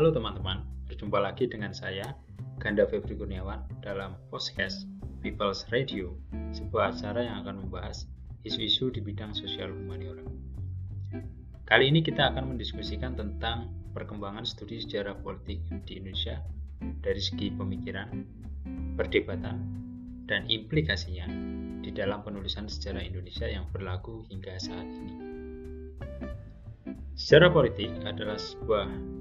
Halo teman-teman, berjumpa lagi dengan saya, Ganda Febri Kurniawan dalam podcast People's Radio, sebuah acara yang akan membahas isu-isu di bidang sosial humaniora. Kali ini kita akan mendiskusikan tentang perkembangan studi sejarah politik di Indonesia dari segi pemikiran, perdebatan, dan implikasinya di dalam penulisan sejarah Indonesia yang berlaku hingga saat ini. Sejarah politik adalah sebuah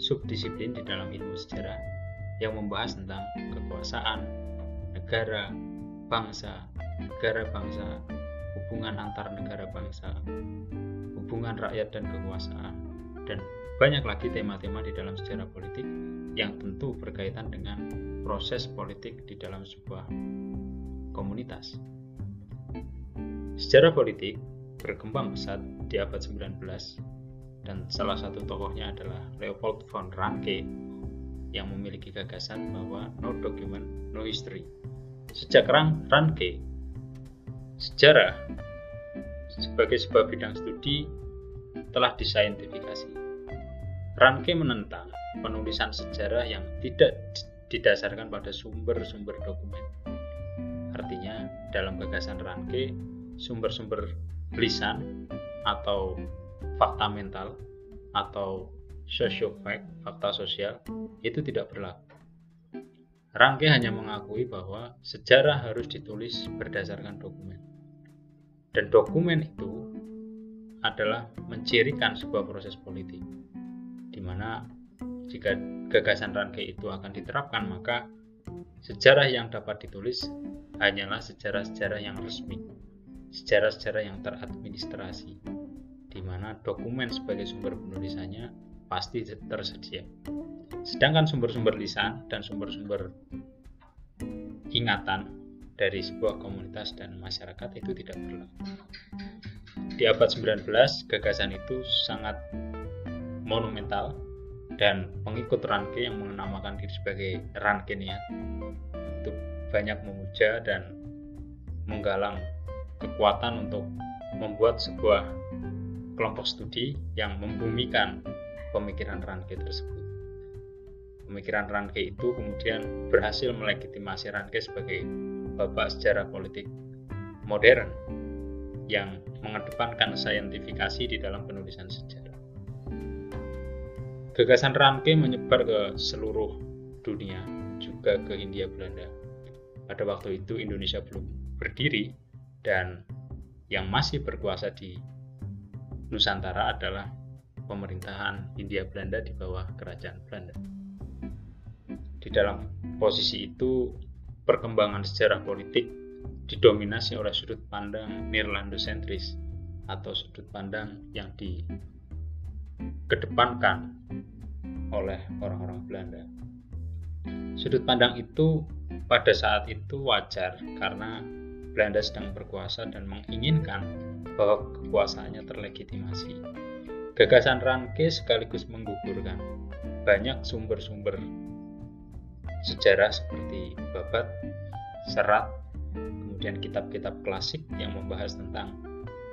subdisiplin di dalam ilmu sejarah yang membahas tentang kekuasaan, negara, bangsa, negara bangsa, hubungan antar negara bangsa, hubungan rakyat dan kekuasaan, dan banyak lagi tema-tema di dalam sejarah politik yang tentu berkaitan dengan proses politik di dalam sebuah komunitas. Sejarah politik berkembang pesat di abad 19 dan salah satu tokohnya adalah Leopold von Ranke yang memiliki gagasan bahwa no document, no history. Sejak Ranke, sejarah sebagai sebuah bidang studi telah disaintifikasi. Ranke menentang penulisan sejarah yang tidak didasarkan pada sumber-sumber dokumen. Artinya, dalam gagasan Ranke, sumber-sumber lisan atau fakta mental atau sociofact, fakta sosial, itu tidak berlaku. Rangke hanya mengakui bahwa sejarah harus ditulis berdasarkan dokumen. Dan dokumen itu adalah mencirikan sebuah proses politik, di mana jika gagasan Rangke itu akan diterapkan, maka sejarah yang dapat ditulis hanyalah sejarah-sejarah yang resmi, sejarah-sejarah yang teradministrasi, di mana dokumen sebagai sumber penulisannya pasti tersedia. Sedangkan sumber-sumber lisan dan sumber-sumber ingatan dari sebuah komunitas dan masyarakat itu tidak berlaku. Di abad 19, gagasan itu sangat monumental dan pengikut Ranke yang menamakan diri sebagai Rankenian itu banyak memuja dan menggalang kekuatan untuk membuat sebuah kelompok studi yang membumikan pemikiran Ranke tersebut. Pemikiran Ranke itu kemudian berhasil melegitimasi Ranke sebagai bapak sejarah politik modern yang mengedepankan saintifikasi di dalam penulisan sejarah. Gagasan Ranke menyebar ke seluruh dunia, juga ke Hindia Belanda. Pada waktu itu Indonesia belum berdiri dan yang masih berkuasa di Nusantara adalah pemerintahan Hindia Belanda di bawah kerajaan Belanda. Di dalam posisi itu, perkembangan sejarah politik didominasi oleh sudut pandang Nirlandosentris atau sudut pandang yang dikedepankan oleh orang-orang Belanda. Sudut pandang itu pada saat itu wajar karena Belanda sedang berkuasa dan menginginkan bahwa kekuasaannya terlegitimasi. Gagasan Ranke sekaligus menggugurkan banyak sumber-sumber sejarah seperti babat, serat, kemudian kitab-kitab klasik yang membahas tentang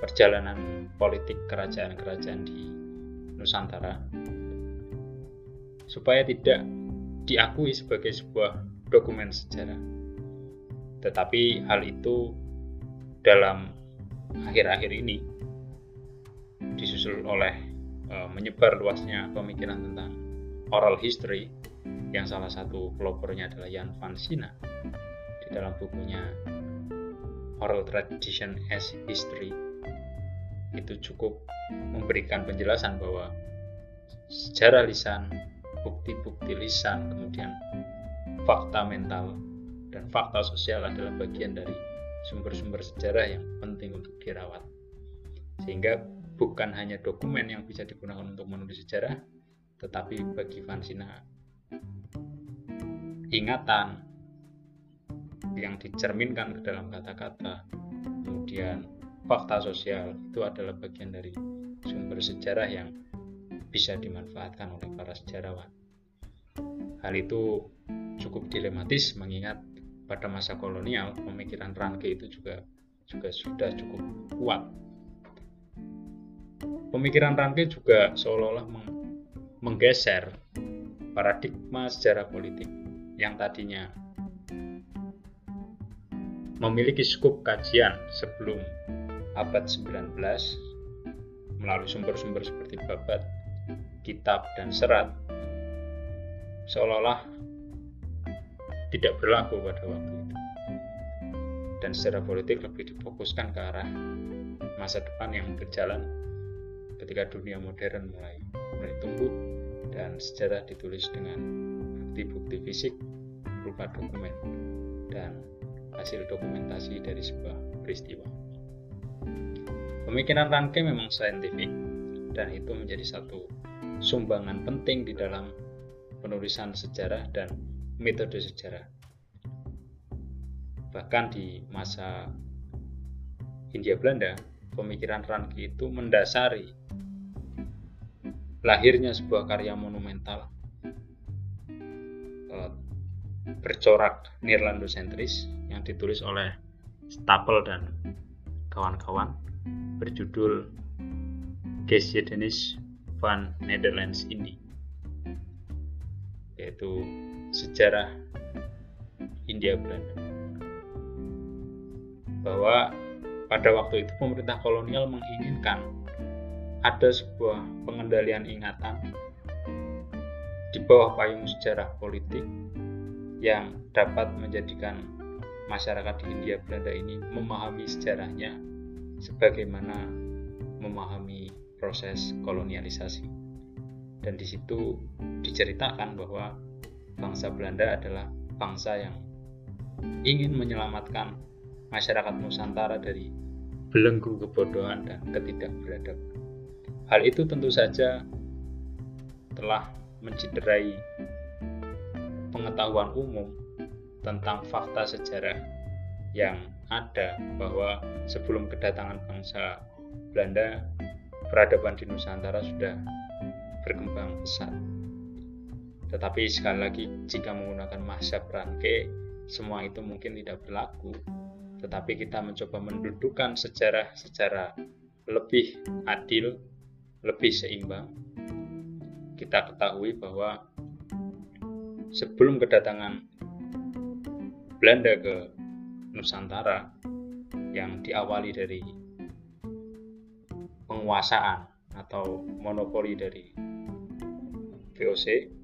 perjalanan politik kerajaan-kerajaan di Nusantara supaya tidak diakui sebagai sebuah dokumen sejarah. Tetapi hal itu dalam akhir-akhir ini disusul oleh uh, menyebar luasnya pemikiran tentang oral history yang salah satu pelopornya adalah Jan van Sina. Di dalam bukunya Oral Tradition as History itu cukup memberikan penjelasan bahwa sejarah lisan, bukti-bukti lisan, kemudian fakta mental dan fakta sosial adalah bagian dari sumber-sumber sejarah yang penting untuk dirawat. Sehingga bukan hanya dokumen yang bisa digunakan untuk menulis sejarah, tetapi bagi Vansina ingatan yang dicerminkan ke dalam kata-kata, kemudian fakta sosial itu adalah bagian dari sumber sejarah yang bisa dimanfaatkan oleh para sejarawan. Hal itu cukup dilematis mengingat pada masa kolonial pemikiran Ranke itu juga juga sudah cukup kuat. Pemikiran Ranke juga seolah-olah meng menggeser paradigma sejarah politik yang tadinya memiliki skup kajian sebelum abad 19 melalui sumber-sumber seperti babat, kitab, dan serat seolah-olah tidak berlaku pada waktu itu. Dan secara politik lebih difokuskan ke arah masa depan yang berjalan ketika dunia modern mulai mulai tumbuh dan sejarah ditulis dengan bukti-bukti fisik berupa dokumen dan hasil dokumentasi dari sebuah peristiwa. Pemikiran Ranke memang saintifik dan itu menjadi satu sumbangan penting di dalam penulisan sejarah dan metode sejarah. Bahkan di masa Hindia Belanda, pemikiran Ranke itu mendasari lahirnya sebuah karya monumental uh, bercorak Nirlandosentris yang ditulis oleh Stapel dan kawan-kawan berjudul Geschiedenis van Netherlands ini yaitu sejarah India Belanda bahwa pada waktu itu pemerintah kolonial menginginkan ada sebuah pengendalian ingatan di bawah payung sejarah politik yang dapat menjadikan masyarakat di India Belanda ini memahami sejarahnya sebagaimana memahami proses kolonialisasi. Dan di situ diceritakan bahwa bangsa Belanda adalah bangsa yang ingin menyelamatkan masyarakat Nusantara dari belenggu kebodohan dan ketidakberadaban. Hal itu tentu saja telah mencederai pengetahuan umum tentang fakta sejarah yang ada bahwa sebelum kedatangan bangsa Belanda, peradaban di Nusantara sudah berkembang pesat. Tetapi sekali lagi, jika menggunakan masa Ranke, semua itu mungkin tidak berlaku. Tetapi kita mencoba mendudukan sejarah secara lebih adil lebih seimbang, kita ketahui bahwa sebelum kedatangan Belanda ke Nusantara yang diawali dari penguasaan atau monopoli dari VOC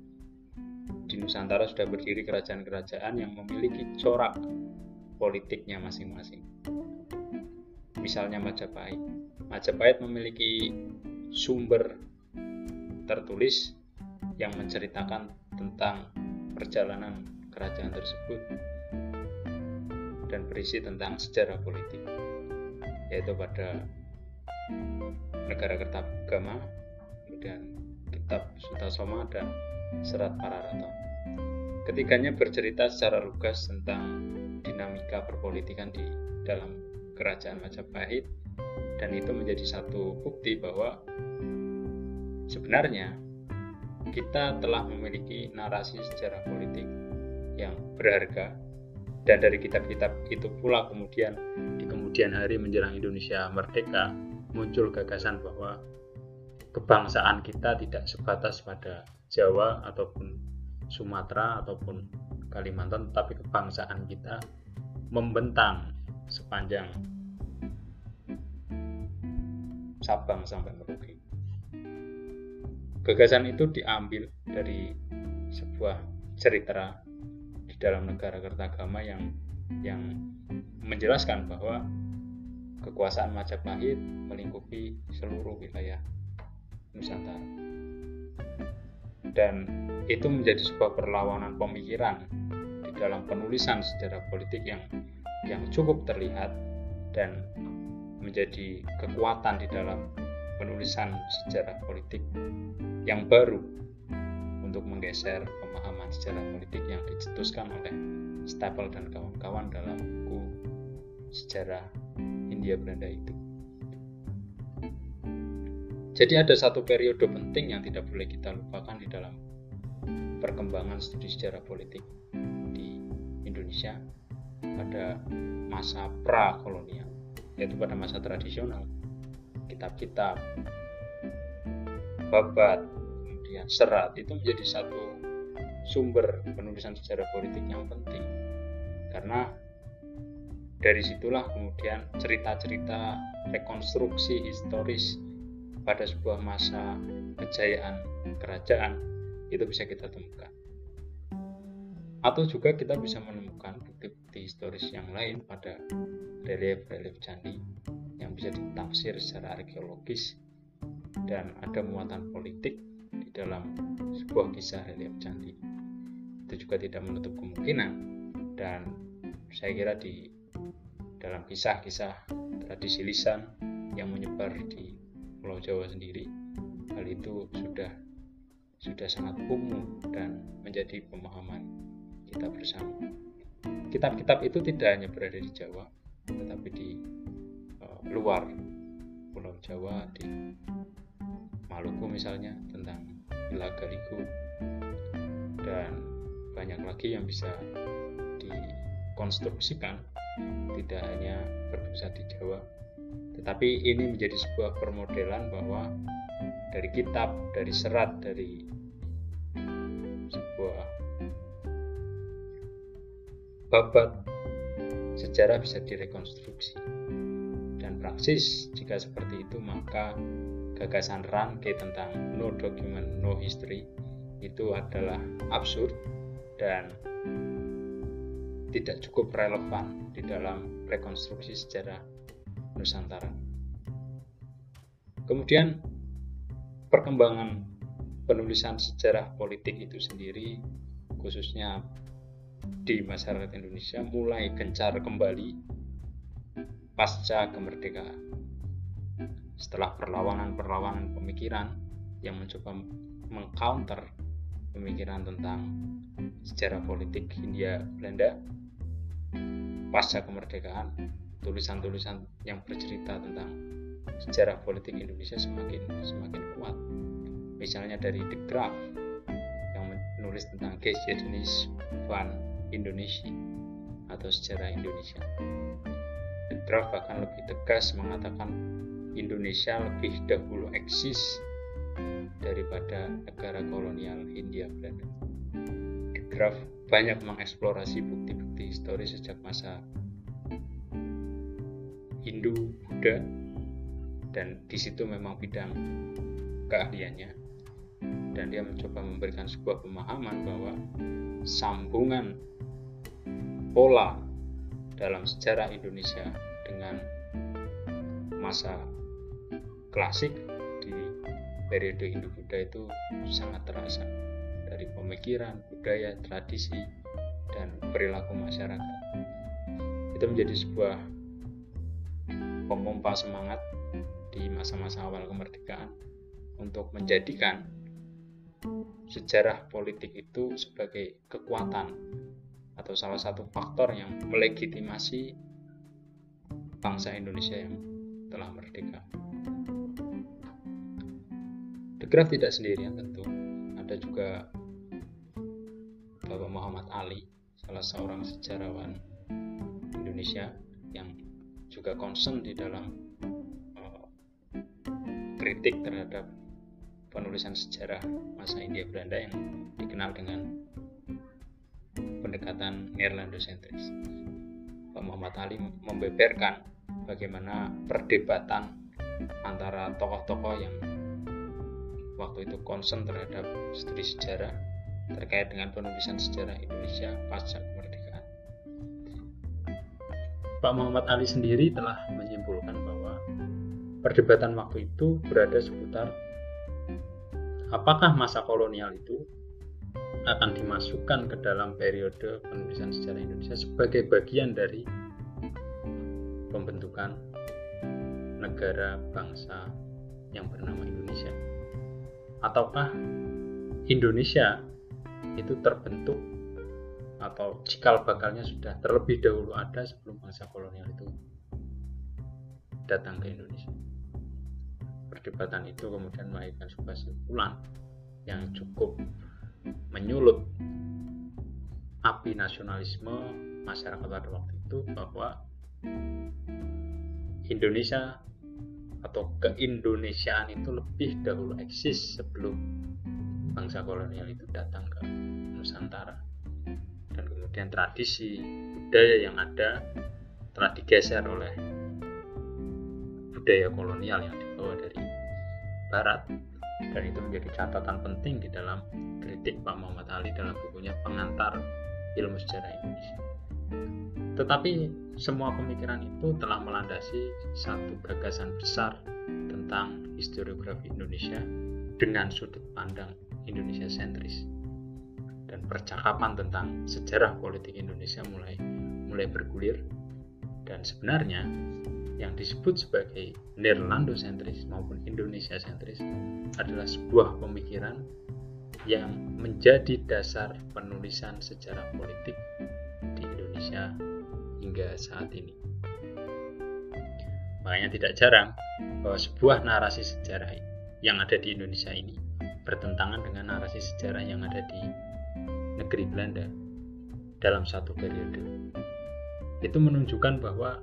di Nusantara sudah berdiri kerajaan-kerajaan yang memiliki corak politiknya masing-masing. Misalnya Majapahit. Majapahit memiliki sumber tertulis yang menceritakan tentang perjalanan kerajaan tersebut dan berisi tentang sejarah politik yaitu pada negara Kertagama kemudian kitab Sutasoma dan Serat Pararaton ketiganya bercerita secara lugas tentang dinamika perpolitikan di dalam kerajaan Majapahit dan itu menjadi satu bukti bahwa sebenarnya kita telah memiliki narasi sejarah politik yang berharga dan dari kitab-kitab itu pula kemudian di kemudian hari menjelang Indonesia merdeka muncul gagasan bahwa kebangsaan kita tidak sebatas pada Jawa ataupun Sumatera ataupun Kalimantan tetapi kebangsaan kita membentang sepanjang Sabang sampai Merauke. Gagasan itu diambil dari sebuah cerita di dalam negara Kertagama yang yang menjelaskan bahwa kekuasaan Majapahit melingkupi seluruh wilayah Nusantara. Dan itu menjadi sebuah perlawanan pemikiran di dalam penulisan sejarah politik yang yang cukup terlihat dan menjadi kekuatan di dalam penulisan sejarah politik yang baru untuk menggeser pemahaman sejarah politik yang dicetuskan oleh Stapel dan kawan-kawan dalam buku sejarah India Belanda itu. Jadi ada satu periode penting yang tidak boleh kita lupakan di dalam perkembangan studi sejarah politik di Indonesia pada masa pra-kolonial yaitu pada masa tradisional. Kitab-kitab babat kemudian serat itu menjadi satu sumber penulisan sejarah politik yang penting. Karena dari situlah kemudian cerita-cerita rekonstruksi historis pada sebuah masa kejayaan kerajaan itu bisa kita temukan. Atau juga kita bisa menemukan bukti-bukti historis yang lain pada relief-relief candi yang bisa ditafsir secara arkeologis dan ada muatan politik di dalam sebuah kisah relief candi itu juga tidak menutup kemungkinan dan saya kira di dalam kisah-kisah tradisi lisan yang menyebar di Pulau Jawa sendiri hal itu sudah sudah sangat umum dan menjadi pemahaman kita bersama. Kitab-kitab itu tidak hanya berada di Jawa, tetapi di uh, luar Pulau Jawa, di Maluku misalnya tentang Ilagaliku dan banyak lagi yang bisa dikonstruksikan tidak hanya berpusat di Jawa tetapi ini menjadi sebuah permodelan bahwa dari kitab, dari serat, dari sebuah babat sejarah bisa direkonstruksi dan praksis jika seperti itu maka gagasan Ranke tentang no document no history itu adalah absurd dan tidak cukup relevan di dalam rekonstruksi sejarah Nusantara. Kemudian perkembangan penulisan sejarah politik itu sendiri khususnya di masyarakat Indonesia mulai gencar kembali pasca kemerdekaan. Setelah perlawanan-perlawanan pemikiran yang mencoba mengcounter pemikiran tentang sejarah politik Hindia Belanda pasca kemerdekaan, tulisan-tulisan yang bercerita tentang sejarah politik Indonesia semakin semakin kuat. Misalnya dari The Graph yang menulis tentang Jenis van Indonesia atau sejarah Indonesia. The draft bahkan lebih tegas mengatakan Indonesia lebih dahulu eksis daripada negara kolonial Hindia Belanda. The draft banyak mengeksplorasi bukti-bukti historis sejak masa Hindu Buddha dan di situ memang bidang keahliannya dan dia mencoba memberikan sebuah pemahaman bahwa sambungan pola dalam sejarah Indonesia dengan masa klasik di periode Hindu-Buddha itu sangat terasa dari pemikiran, budaya, tradisi, dan perilaku masyarakat. Itu menjadi sebuah pemompa semangat di masa-masa awal kemerdekaan untuk menjadikan sejarah politik itu sebagai kekuatan atau salah satu faktor yang melegitimasi bangsa Indonesia yang telah merdeka. De Graaf tidak sendirian tentu, ada juga Bapak Muhammad Ali, salah seorang sejarawan Indonesia yang juga concern di dalam kritik terhadap penulisan sejarah masa India Belanda yang dikenal dengan pendekatan Neerlandosentris. Pak Muhammad Ali membeberkan bagaimana perdebatan antara tokoh-tokoh yang waktu itu concern terhadap studi sejarah terkait dengan penulisan sejarah Indonesia pasca kemerdekaan. Pak Muhammad Ali sendiri telah menyimpulkan bahwa perdebatan waktu itu berada seputar apakah masa kolonial itu akan dimasukkan ke dalam periode penulisan sejarah Indonesia sebagai bagian dari pembentukan negara bangsa yang bernama Indonesia ataukah Indonesia itu terbentuk atau cikal bakalnya sudah terlebih dahulu ada sebelum bangsa kolonial itu datang ke Indonesia. Perdebatan itu kemudian melahirkan sebuah simpulan yang cukup menyulut api nasionalisme masyarakat pada waktu itu bahwa Indonesia atau keindonesiaan itu lebih dahulu eksis sebelum bangsa kolonial itu datang ke Nusantara. Dan kemudian tradisi budaya yang ada telah digeser oleh budaya kolonial yang dibawa dari Barat. Dan itu menjadi catatan penting di dalam kritik Pak Muhammad Ali dalam bukunya Pengantar Ilmu Sejarah Indonesia. Tetapi semua pemikiran itu telah melandasi satu gagasan besar tentang historiografi Indonesia dengan sudut pandang Indonesia sentris. Dan percakapan tentang sejarah politik Indonesia mulai mulai bergulir. Dan sebenarnya yang disebut sebagai Nederlando sentris maupun Indonesia sentris adalah sebuah pemikiran yang menjadi dasar penulisan sejarah politik di Indonesia hingga saat ini. Makanya tidak jarang bahwa sebuah narasi sejarah yang ada di Indonesia ini bertentangan dengan narasi sejarah yang ada di negeri Belanda dalam satu periode. Itu menunjukkan bahwa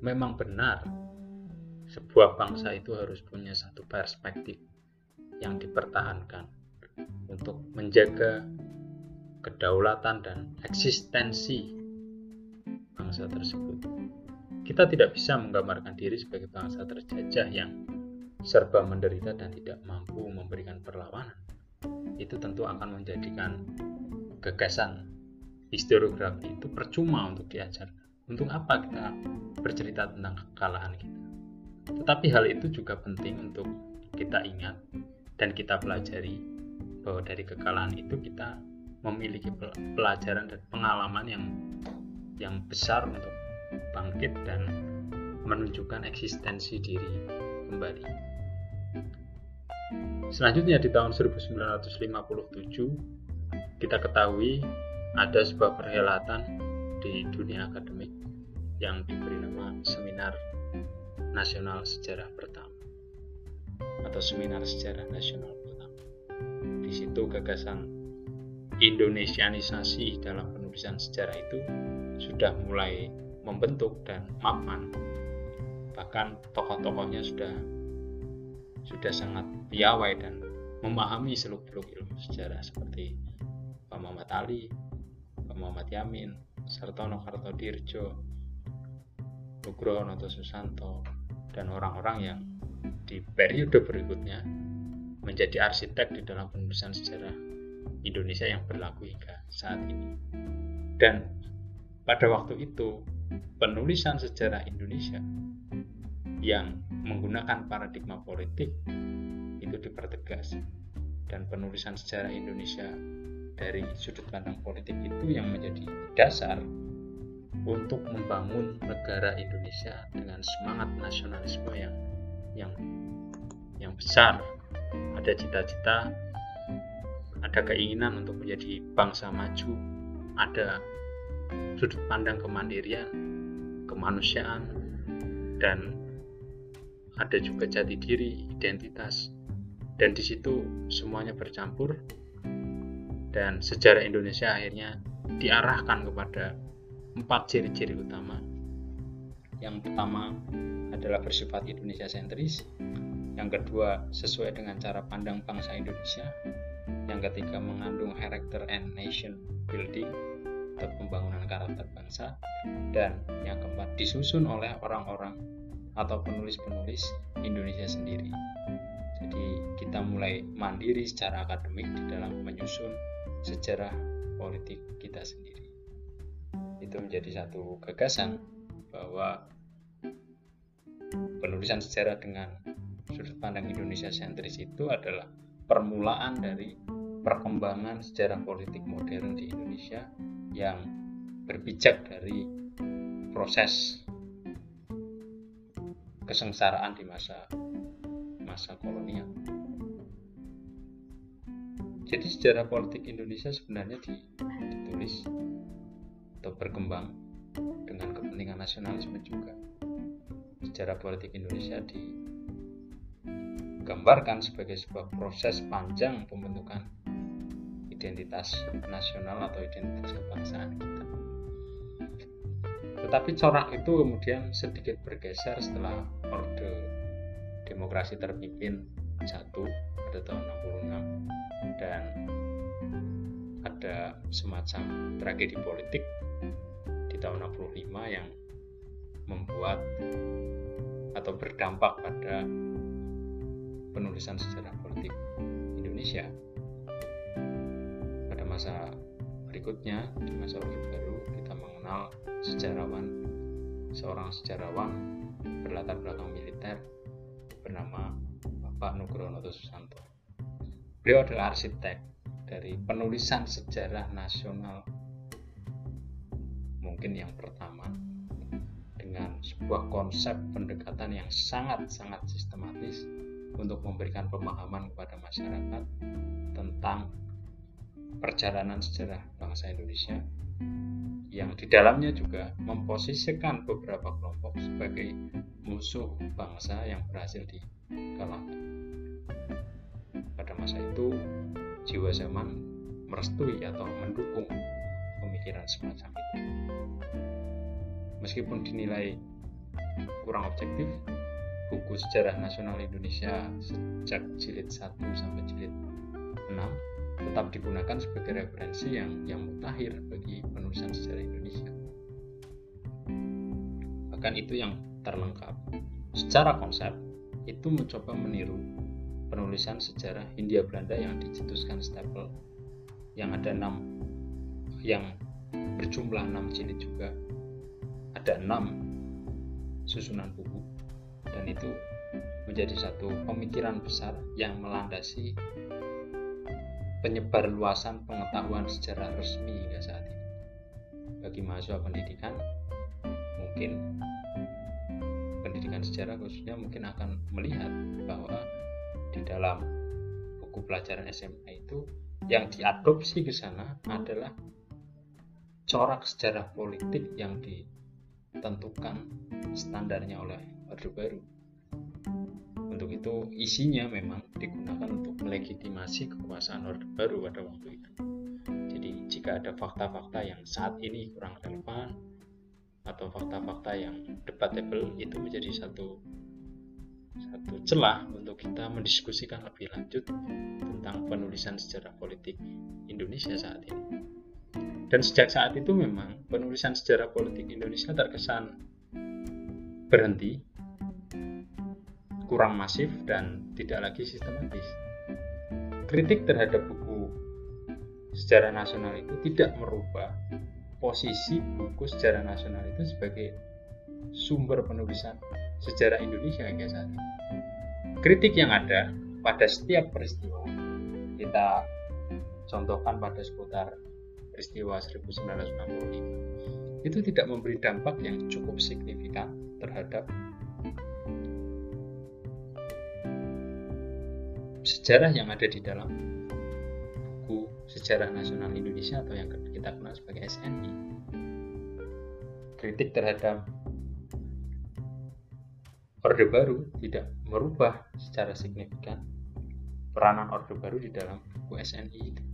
memang benar sebuah bangsa itu harus punya satu perspektif yang dipertahankan untuk menjaga kedaulatan dan eksistensi bangsa tersebut. Kita tidak bisa menggambarkan diri sebagai bangsa terjajah yang serba menderita dan tidak mampu memberikan perlawanan. Itu tentu akan menjadikan gagasan historiografi itu percuma untuk diajarkan. Untuk apa kita bercerita tentang kekalahan kita? Tetapi hal itu juga penting untuk kita ingat dan kita pelajari bahwa dari kekalahan itu kita memiliki pelajaran dan pengalaman yang yang besar untuk bangkit dan menunjukkan eksistensi diri kembali. Selanjutnya di tahun 1957 kita ketahui ada sebuah perhelatan di dunia akademik yang diberi nama Seminar Nasional Sejarah Pertama atau Seminar Sejarah Nasional Pertama. Di situ gagasan Indonesianisasi dalam penulisan sejarah itu sudah mulai membentuk dan mapan bahkan tokoh-tokohnya sudah sudah sangat piawai dan memahami seluk-beluk ilmu sejarah seperti Pak Muhammad Ali, Muhammad Yamin, Sartono Kartodirjo, Nugroho Noto Susanto, dan orang-orang yang di periode berikutnya menjadi arsitek di dalam penulisan sejarah Indonesia yang berlaku hingga saat ini. Dan pada waktu itu, penulisan sejarah Indonesia yang menggunakan paradigma politik itu dipertegas dan penulisan sejarah Indonesia dari sudut pandang politik itu yang menjadi dasar untuk membangun negara Indonesia dengan semangat nasionalisme yang yang yang besar ada cita-cita ada keinginan untuk menjadi bangsa maju ada sudut pandang kemandirian, kemanusiaan, dan ada juga jati diri, identitas, dan di situ semuanya bercampur. Dan sejarah Indonesia akhirnya diarahkan kepada empat ciri-ciri utama. Yang pertama adalah bersifat Indonesia sentris, yang kedua sesuai dengan cara pandang bangsa Indonesia, yang ketiga mengandung character and nation building, atau pembangunan karakter bangsa dan yang keempat disusun oleh orang-orang atau penulis-penulis Indonesia sendiri. Jadi kita mulai mandiri secara akademik di dalam menyusun sejarah politik kita sendiri. Itu menjadi satu gagasan bahwa penulisan sejarah dengan sudut pandang Indonesia sentris itu adalah permulaan dari perkembangan sejarah politik modern di Indonesia yang berpijak dari proses kesengsaraan di masa masa kolonial. Jadi sejarah politik Indonesia sebenarnya ditulis atau berkembang dengan kepentingan nasionalisme juga. Sejarah politik Indonesia digambarkan sebagai sebuah proses panjang pembentukan identitas nasional atau identitas kebangsaan kita. Tetapi corak itu kemudian sedikit bergeser setelah orde demokrasi terpimpin jatuh pada tahun dan ada semacam tragedi politik di tahun 65 yang membuat atau berdampak pada penulisan sejarah politik Indonesia pada masa berikutnya di masa Orde Baru kita mengenal sejarawan seorang sejarawan berlatar belakang militer bernama Bapak Nugroho Susanto. Beliau adalah arsitek dari penulisan sejarah nasional mungkin yang pertama dengan sebuah konsep pendekatan yang sangat-sangat sistematis untuk memberikan pemahaman kepada masyarakat tentang perjalanan sejarah bangsa Indonesia yang di dalamnya juga memposisikan beberapa kelompok sebagai musuh bangsa yang berhasil dikalahkan. Masa itu, jiwa zaman merestui atau mendukung pemikiran semacam itu. Meskipun dinilai kurang objektif buku sejarah nasional Indonesia sejak jilid 1 sampai jilid 6 tetap digunakan sebagai referensi yang yang mutakhir bagi penulisan sejarah Indonesia. Bahkan itu yang terlengkap. Secara konsep itu mencoba meniru penulisan sejarah Hindia Belanda yang dicetuskan Stapel yang ada enam yang berjumlah enam jilid juga. Ada enam susunan buku dan itu menjadi satu pemikiran besar yang melandasi penyebar luasan pengetahuan secara resmi hingga saat ini. Bagi mahasiswa pendidikan mungkin pendidikan sejarah khususnya mungkin akan melihat bahwa di dalam buku pelajaran SMA itu yang diadopsi ke sana adalah corak sejarah politik yang di tentukan standarnya oleh Orde Baru. Untuk itu isinya memang digunakan untuk melegitimasi kekuasaan Orde Baru pada waktu itu. Jadi jika ada fakta-fakta yang saat ini kurang relevan atau fakta-fakta yang debatable itu menjadi satu satu celah untuk kita mendiskusikan lebih lanjut tentang penulisan sejarah politik Indonesia saat ini. Dan sejak saat itu memang penulisan sejarah politik Indonesia terkesan berhenti, kurang masif dan tidak lagi sistematis. Kritik terhadap buku sejarah nasional itu tidak merubah posisi buku sejarah nasional itu sebagai sumber penulisan sejarah Indonesia hingga saat ini. Kritik yang ada pada setiap peristiwa kita contohkan pada seputar peristiwa 1965 itu tidak memberi dampak yang cukup signifikan terhadap sejarah yang ada di dalam buku sejarah nasional Indonesia atau yang kita kenal sebagai SNI kritik terhadap Orde Baru tidak merubah secara signifikan peranan Orde Baru di dalam buku SNI itu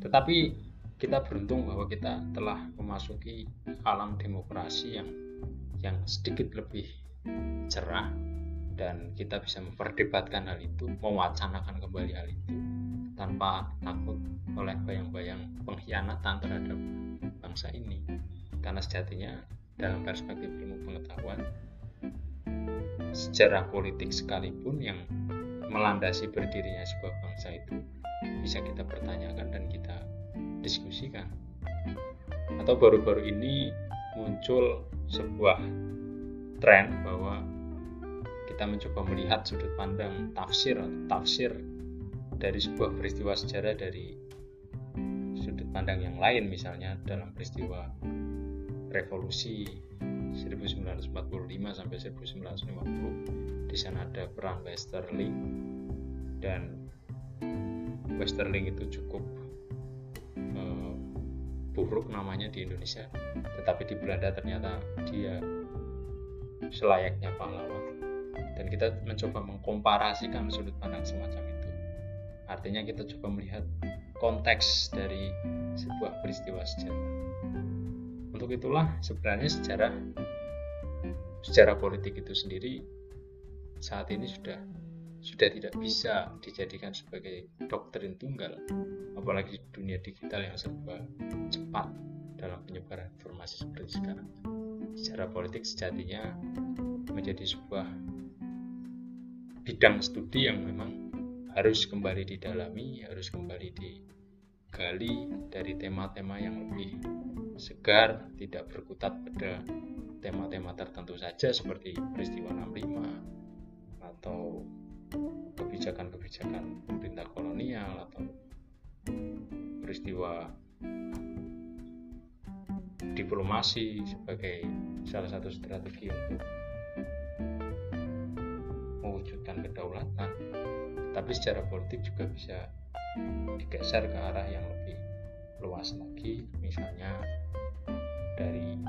tetapi kita beruntung bahwa kita telah memasuki alam demokrasi yang yang sedikit lebih cerah dan kita bisa memperdebatkan hal itu, mewacanakan kembali hal itu tanpa takut oleh bayang-bayang pengkhianatan terhadap bangsa ini. Karena sejatinya dalam perspektif ilmu pengetahuan sejarah politik sekalipun yang melandasi berdirinya sebuah bangsa itu bisa kita pertanyakan dan kita diskusikan. Atau baru-baru ini muncul sebuah tren bahwa kita mencoba melihat sudut pandang tafsir tafsir dari sebuah peristiwa sejarah dari sudut pandang yang lain misalnya dalam peristiwa revolusi 1945 sampai 1950 di sana ada peran Westerling. Dan Westerling itu cukup uh, buruk namanya di Indonesia. Tetapi di Belanda ternyata dia selayaknya pahlawan. Dan kita mencoba mengkomparasikan sudut pandang semacam itu. Artinya kita coba melihat konteks dari sebuah peristiwa sejarah untuk itulah sebenarnya sejarah sejarah politik itu sendiri saat ini sudah sudah tidak bisa dijadikan sebagai doktrin tunggal. Apalagi dunia digital yang serba cepat dalam penyebaran informasi seperti sekarang. Secara politik sejatinya menjadi sebuah bidang studi yang memang harus kembali didalami, harus kembali digali dari tema-tema yang lebih segar, tidak berkutat pada tema-tema tertentu saja seperti peristiwa 65 atau kebijakan-kebijakan pemerintah kolonial atau peristiwa diplomasi sebagai salah satu strategi untuk mewujudkan kedaulatan. Tapi secara politik juga bisa digeser ke arah yang lebih luas lagi misalnya dari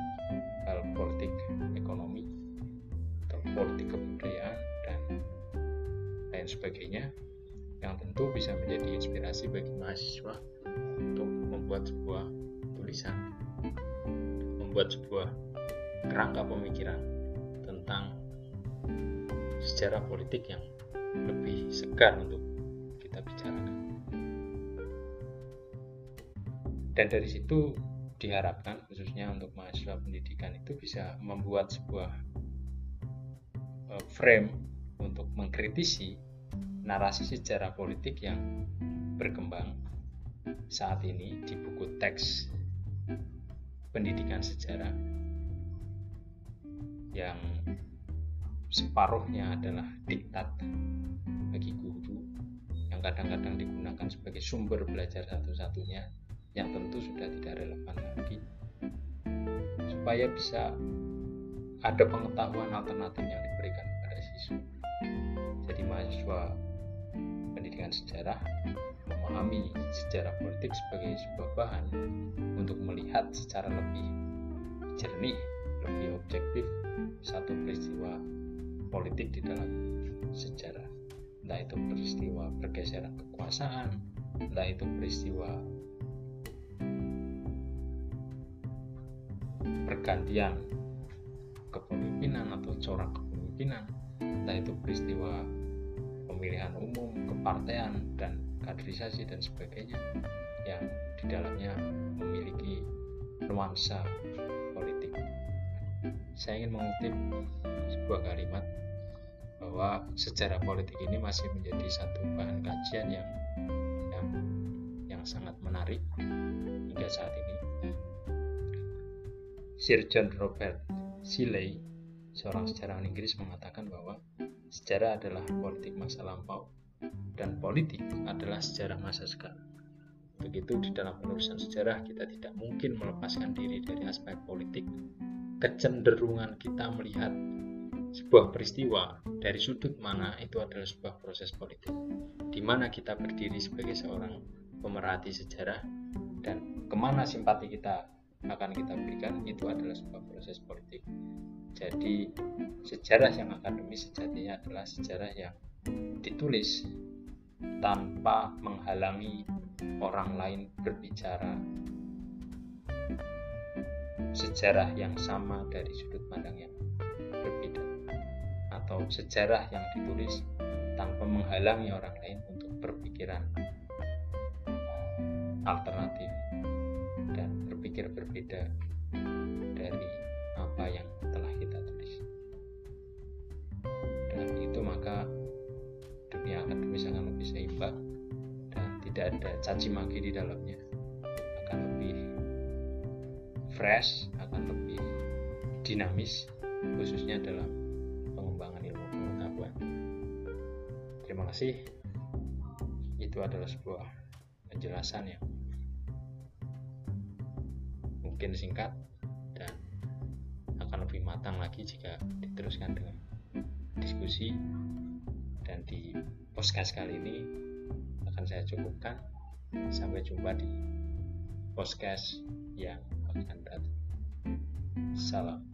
hal politik ekonomi atau politik kebudayaan dan lain sebagainya yang tentu bisa menjadi inspirasi bagi mahasiswa untuk membuat sebuah tulisan membuat sebuah kerangka pemikiran tentang sejarah politik yang lebih segar untuk kita bicarakan dan dari situ diharapkan khususnya untuk mahasiswa pendidikan itu bisa membuat sebuah eh, frame untuk mengkritisi narasi sejarah politik yang berkembang saat ini di buku teks pendidikan sejarah yang separuhnya adalah diktat bagi guru yang kadang-kadang digunakan sebagai sumber belajar satu-satunya yang tentu sudah tidak relevan lagi. Supaya bisa ada pengetahuan alternatif yang diberikan kepada siswa. Jadi mahasiswa pendidikan sejarah memahami sejarah politik sebagai sebuah bahan untuk melihat secara lebih jernih, lebih objektif satu peristiwa politik di dalam sejarah. Entah itu peristiwa pergeseran kekuasaan entah itu peristiwa pergantian kepemimpinan atau corak kepemimpinan entah itu peristiwa pemilihan umum, kepartean dan kaderisasi dan sebagainya yang di dalamnya memiliki nuansa politik. Saya ingin mengutip sebuah kalimat bahwa sejarah politik ini masih menjadi satu bahan kajian yang yang, yang sangat menarik hingga saat ini. Sir John Robert Shelley, seorang sejarawan Inggris mengatakan bahwa sejarah adalah politik masa lampau dan politik adalah sejarah masa sekarang. Begitu di dalam penulisan sejarah kita tidak mungkin melepaskan diri dari aspek politik. Kecenderungan kita melihat sebuah peristiwa dari sudut mana itu adalah sebuah proses politik di mana kita berdiri sebagai seorang pemerhati sejarah dan ke mana simpati kita akan kita berikan itu adalah sebuah proses politik. Jadi sejarah yang akademis sejatinya adalah sejarah yang ditulis tanpa menghalangi orang lain berbicara. Sejarah yang sama dari sudut pandang yang atau sejarah yang ditulis tanpa menghalangi orang lain untuk berpikiran alternatif. dan berpikir berbeda dari apa yang telah kita tulis. Dengan begitu maka dunia akademis akan lebih seimbang dan tidak ada caci maki di dalamnya akan lebih fresh akan lebih dinamis khususnya dalam Terima kasih. Itu adalah sebuah penjelasan yang mungkin singkat dan akan lebih matang lagi jika diteruskan dengan diskusi dan di podcast kali ini akan saya cukupkan. Sampai jumpa di podcast yang akan datang. Salam